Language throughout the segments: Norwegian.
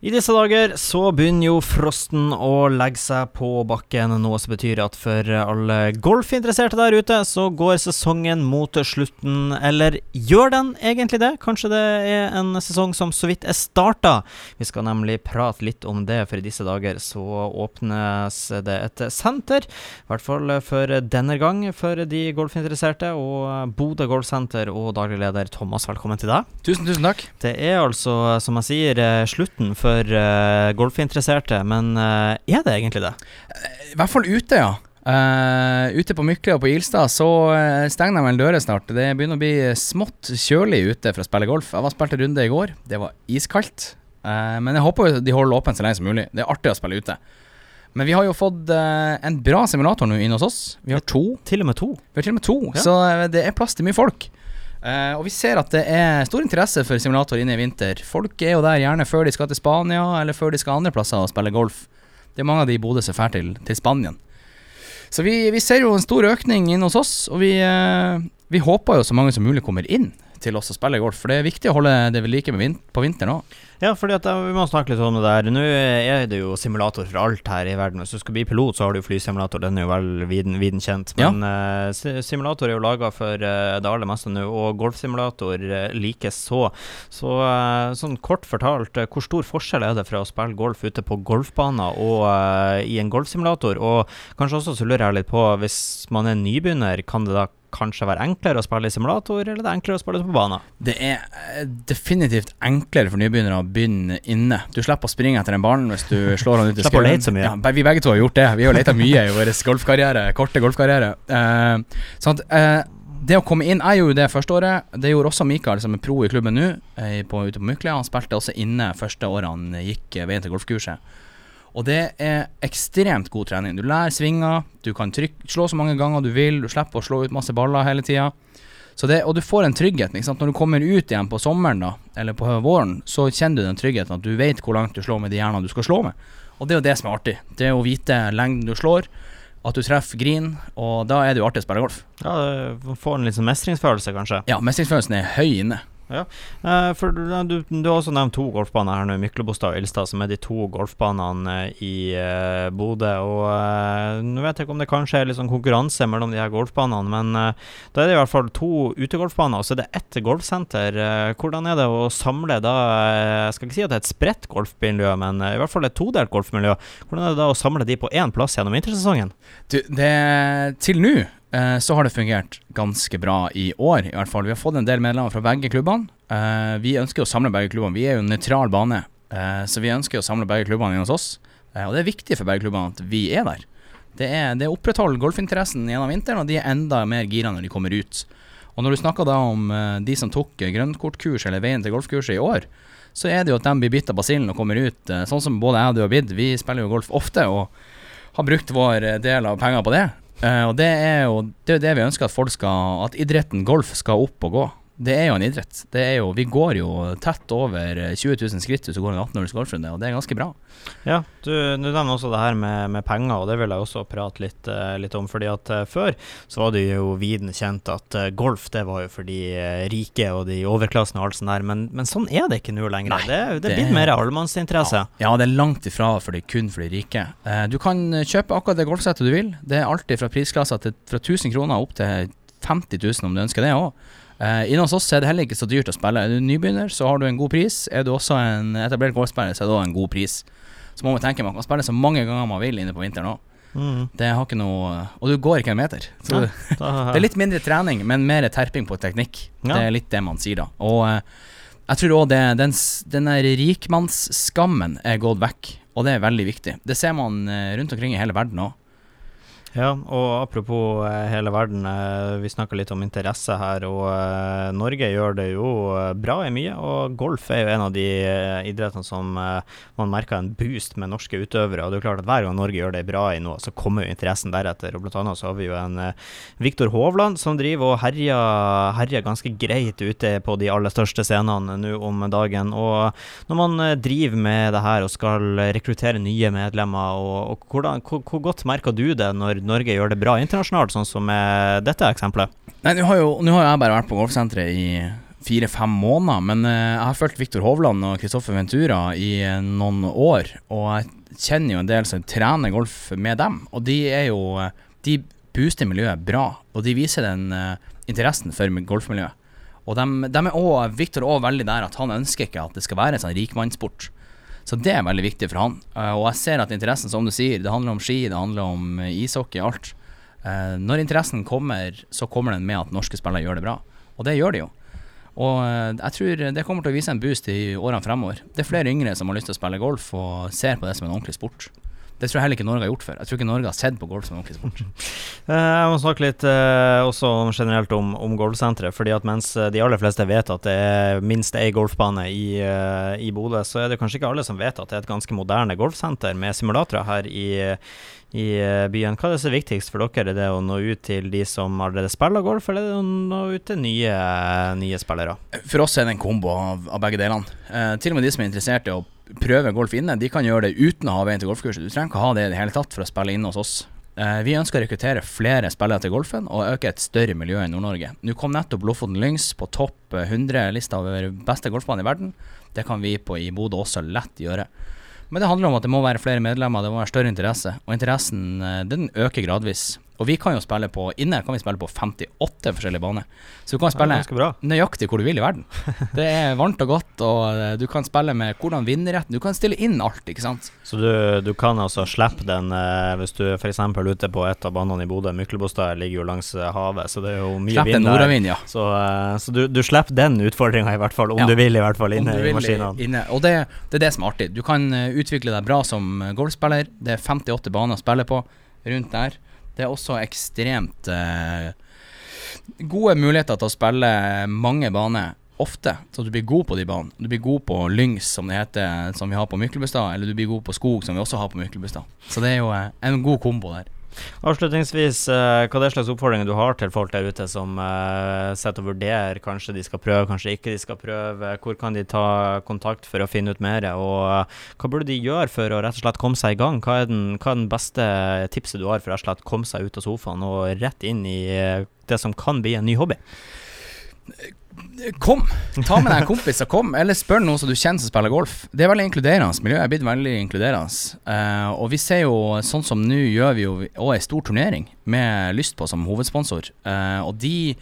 I disse dager så begynner jo frosten å legge seg på bakken, noe som betyr at for alle golfinteresserte der ute, så går sesongen mot slutten. Eller gjør den egentlig det? Kanskje det er en sesong som så vidt er starta? Vi skal nemlig prate litt om det, for i disse dager så åpnes det et senter. I hvert fall for denne gang for de golfinteresserte. Og Bodø Golfsenter og daglig leder Thomas, velkommen til deg. Tusen, tusen takk. Det er altså, som jeg sier, slutten for for uh, golfinteresserte, men uh, er det egentlig det? I hvert fall ute, ja. Uh, ute på Mykle og på Ilstad så uh, stenger de vel dører snart. Det begynner å bli smått kjølig ute for å spille golf. Jeg var spilt en runde i går. Det var iskaldt. Uh, men jeg håper de holder åpent så lenge som mulig. Det er artig å spille ute. Men vi har jo fått en bra simulator nå inne hos oss. Vi har to. Til og med to. Vi har til og med to, ja. så det er plass til mye folk. Uh, og vi ser at det er stor interesse for simulator inne i vinter. Folk er jo der gjerne før de skal til Spania, eller før de skal andre plasser og spille golf. Det er mange av de i Bodø som drar til, til Spanien. Så vi, vi, ser jo en stor økning inne hos oss, og vi, uh, vi håper jo så mange som mulig kommer inn til oss å spille golf. For det er viktig å holde det ved like vin på vinteren òg. Ja, fordi at vi må snakke litt om det der. Nå er det jo simulator for alt her i verden. Hvis du skal bli pilot, så har du flysimulator. Den er jo vel viden, viden kjent. Men ja. uh, simulator er jo laga for uh, det aller meste nå, og golfsimulator uh, likeså. Så uh, sånn kort fortalt, hvor stor forskjell er det fra å spille golf ute på golfbaner og i en golfsimulator? Og kanskje også så lurer jeg litt på, hvis man er nybegynner, kan det da kanskje være enklere å spille i simulator, eller det er enklere å spille på banen? Det er eh, definitivt enklere for nybegynnere å begynne inne. Du slipper å springe etter en ball hvis du slår han ut i mye. Ja, vi begge to har gjort det. Vi har leta mye i vår golfkarriere, korte golfkarriere. Uh, sånn at, uh, det å komme inn Jeg gjorde jo det første året. Det gjorde også Mikael, som er pro i klubben nå, ute på Mykle. Han spilte også inne første året han gikk veien til golfkurset. Og det er ekstremt god trening. Du lærer svinger, du kan trykke, slå så mange ganger du vil, du slipper å slå ut masse baller hele tida. Og du får en trygghet. Når du kommer ut igjen på sommeren da, eller på våren, så kjenner du den tryggheten at du vet hvor langt du slår med de hjernene du skal slå med. Og det er jo det som er artig. Det er å vite lengden du slår, at du treffer green, og da er det jo artig å spille golf. Ja, du får en litt sånn mestringsfølelse, kanskje? Ja, mestringsfølelsen er høy inne. Ja, uh, for du, du, har også nevnt to golfbaner her nå, Myklebostad og Ilstad, som er de to golfbanene i uh, Bodø. Og Nå vet jeg ikke om det kanskje er litt sånn konkurranse mellom de her golfbanene, men da er det i hvert fall to utegolfbaner, og så er det ett golfsenter. hvordan er det å samle da Jeg skal ikke si at det er et spredt golfmiljø, men i hvert fall et todelt golfmiljø. Hvordan er det da å samle de på én plass gjennom vintersesongen? Du, det Til nå Eh, så har det fungert ganske bra i år, i hvert fall. Vi har fått en del medlemmer fra begge klubbene. Eh, vi ønsker å samle begge klubbene. Vi er jo en nøytral bane, eh, så vi ønsker å samle begge klubbene inn hos oss. og det er viktig for begge klubbene at vi er der. Det, er, det opprettholder golfinteressen gjennom vinteren, og de er enda mer gira når de kommer ut. Og når du snakker da om de som tok grønnkortkurs eller veien til golfkurset i år, så er det jo at de blir bitt av basillen og kommer ut. sånn som både jeg og du har blitt. Vi spiller jo golf ofte og har brukt vår del av penger på det. Uh, og det er jo det, er det vi ønsker at folk skal At idretten golf skal opp og gå det er jo en idrett. Det er jo, vi går jo tett over 20 000 skritt hvis du går en 18 års golfrunde, og det er ganske bra. Ja, du, du nevner også det her med, med, penger, og det vil jeg også prate litt, uh, litt om. fordi at uh, før så var det jo viden kjent at golf det var jo for de rike og de overklassen og alt sånt der, men, men, sånn er det ikke nå lenger. Nei, det, det, blir mer allemannsinteresse. Ja, ja, det er langt ifra for de, kun for de rike. du kan kjøpe akkurat det golfsettet du vil. Det er alltid fra prisklasser fra 1000 kroner opp til 50 000 om du ønsker det òg. Uh, Inne hos oss er det heller ikke så dyrt å spille. Er du nybegynner, så har du en god pris. Er du også en etablert golfspiller, så er det også en god pris. Så må man tenke man kan spille så mange ganger man vil inne på vinteren òg. Mm. Det har ikke noe Og du går ikke en meter. Så ja, det er litt mindre trening, men mer terping på teknikk. Ja. Det er litt det man sier da. Og uh, jeg tror òg den, den rikmannsskammen er gått vekk, og det er veldig viktig. Det ser man uh, rundt omkring i hele verden òg. Ja, og apropos eh, hele verden, eh, vi snakka litt om interesse her, og eh, Norge gjør det jo bra i mye. Og golf er jo en av de idrettene som man merker en boost med norske utøvere. Og det er jo klart at hver gang Norge gjør det bra i noe, så kommer jo interessen deretter. Og blant annet så har vi jo en Viktor Hovland som driver og herjer, herjer ganske greit ute på de aller største scenene nå om dagen. Og når man driver med det her og skal rekruttere nye medlemmer, og, og hvordan, hvor, hvor godt merker du det når Norge gjør det bra internasjonalt, sånn som dette eksempelet? Nei, nå har, har jeg bare vært på golfsenteret i fire-fem måneder. Men eh, jeg har fulgt Viktor Hovland og Kristoffer Ventura i eh, noen år, og jeg kjenner jo en del som trener golf med dem. Og de er jo eh, De booster miljøet bra, og de viser den interessen for golfmiljøet. Og de, er også, Viktor òg veldig der at han ønsker ikke at det skal være en sånn rikmannssport. Så det er veldig viktig for han. Eh, og jeg ser at interessen, som du sier, det handler om ski, det handler om eh, ishockey, alt. Eh, når interessen kommer, så kommer den med at norske spillere gjør det bra. Og det gjør de jo. Og jeg tror det kommer til å vise en boost i årene fremover. Det er flere yngre som har lyst til å spille golf og ser på det som en ordentlig sport. Det tror jeg heller ikke Norge har gjort før. Jeg tror ikke Norge har sett på golf som ordentlig sport. Eh, Jeg må snakke litt eh, også generelt om, om golfsenteret. fordi at mens eh, de aller fleste vet at det er minst ei golfbane i, eh, i Bodø, så er det kanskje ikke alle som vet at det er et ganske moderne golfsenter med simulatorer her i, i byen. Hva er det som er viktigst for dere? Er det å nå ut til de som allerede spiller golf, eller er det å nå ut til nye, nye spillere? For oss er det en kombo av, av begge delene. Eh, til og med de som er interessert i å prøve golf inne, de kan gjøre det uten å ha veien til golfkurset. Du trenger ikke ha det i det hele tatt for å spille inne hos oss. Eh, vi ønsker å rekruttere flere spillere til golfen og øke et større miljø i Nord-Norge. Nå kom nettopp Lofoten Lyngs på topp 100-lista over beste golfbane i verden. Det kan vi på i Bodø også lett gjøre. Men det handler om at det må være flere medlemmer, det må være større interesse. Og interessen eh, den øker gradvis. Og vi kan jo spille på Inne kan vi spille på 58 forskjellige baner. Så du kan spille ja, nøyaktig hvor du vil i verden. Det er varmt og godt, og eh, du kan spille med hvordan vinnerretten Du kan stille inn alt, ikke sant. Så du, du kan altså slippe den eh, hvis du f.eks. ute på et av banene i Bodø. Myklebostad ligger jo langs eh, havet, så det er jo mye Slipp en vind der. ja. Så, eh, så du, du slipper den utfordringa, i hvert fall, om Ja. du vil, i hvert fall, inne i maskinene. Inne. Og det, det er det som er artig. Du kan eh, utvikle deg bra som golfspiller. Det er 58 baner å spille på rundt der. Det er også ekstremt eh, gode muligheter til å spille mange baner ofte, så du blir god på de banene. Du blir god på lyngs, som det heter, som vi har på Myklebustad, eller du blir god på Skog, som vi også har på Myklebustad. Så det er jo eh, en god kombo der. Avslutningsvis, eh, hva er det slags oppfordringer du har til folk der ute som uh, sitter og vurderer kanskje de skal prøve, kanskje ikke de skal prøve? Hvor kan de ta kontakt for å finne ut mer? Og eh, hva burde de gjøre for å rett og slett komme seg i gang? Hva er den, hva er den beste tipset du har for å rett og slett komme seg ut av sofaen og rett inn i eh, det som kan bli en ny hobby? Kom! Ta med deg en kompis og kom, eller spør noen som du kjenner som spiller golf. Det er veldig inkluderende. Miljøet er blitt veldig inkluderende. Uh, og vi ser jo, sånn som nå, gjør vi jo òg ei stor turnering med Lyst på som hovedsponsor. Uh, og de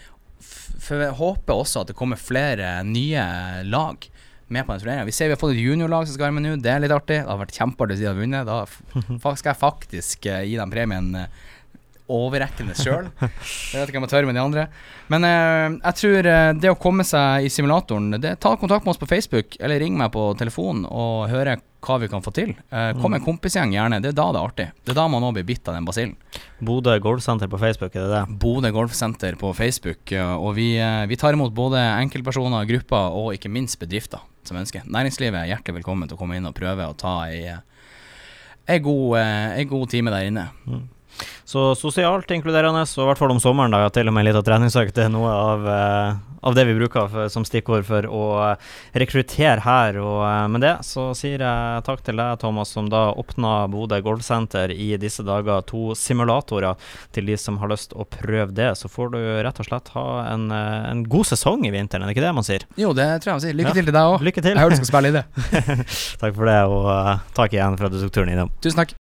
håper også at det kommer flere nye lag med på den turneringa. Vi ser vi har fått et juniorlag som skal være med nå, det er litt artig. Det har vært kjempeartig siden de har vunnet. Da skal jeg faktisk eh, gi dem premien overrekkende sjøl. Jeg vet ikke om jeg tør med de andre. Men eh, jeg tror eh, det å komme seg i simulatoren det, Ta kontakt med oss på Facebook, eller ring meg på telefonen og høre hva vi kan få til. Eh, kom en kompisgjeng, gjerne. Det er da det er artig. Det er da man òg blir bitt av den basillen. Bodø Golfsenter på Facebook, er det det? Bodø Golfsenter på Facebook, og vi, eh, vi tar imot både enkeltpersoner, grupper og ikke minst bedrifter som ønsker. Næringslivet er hjertelig velkommen til å komme inn og prøve å ta ei, eh, ei, god, ei god time der inne. Så sosialt inkluderende, og i hvert fall om sommeren, da, til og med litt av treningsøkt, er noe av, eh, av det vi bruker for, som stikkord for å eh, rekruttere her. Og eh, med det så sier jeg takk til deg, Thomas, som da åpna Bodø golfsenter i disse dager. To simulatorer til de som har lyst å prøve det. Så får du rett og slett ha en, en god sesong i vinteren, er det ikke det man sier? Jo, det tror jeg man sier. Lykke til til deg òg. Jeg hører du skal spille i det. takk for det, og takk igjen for at du tok turen innom. Tusen takk.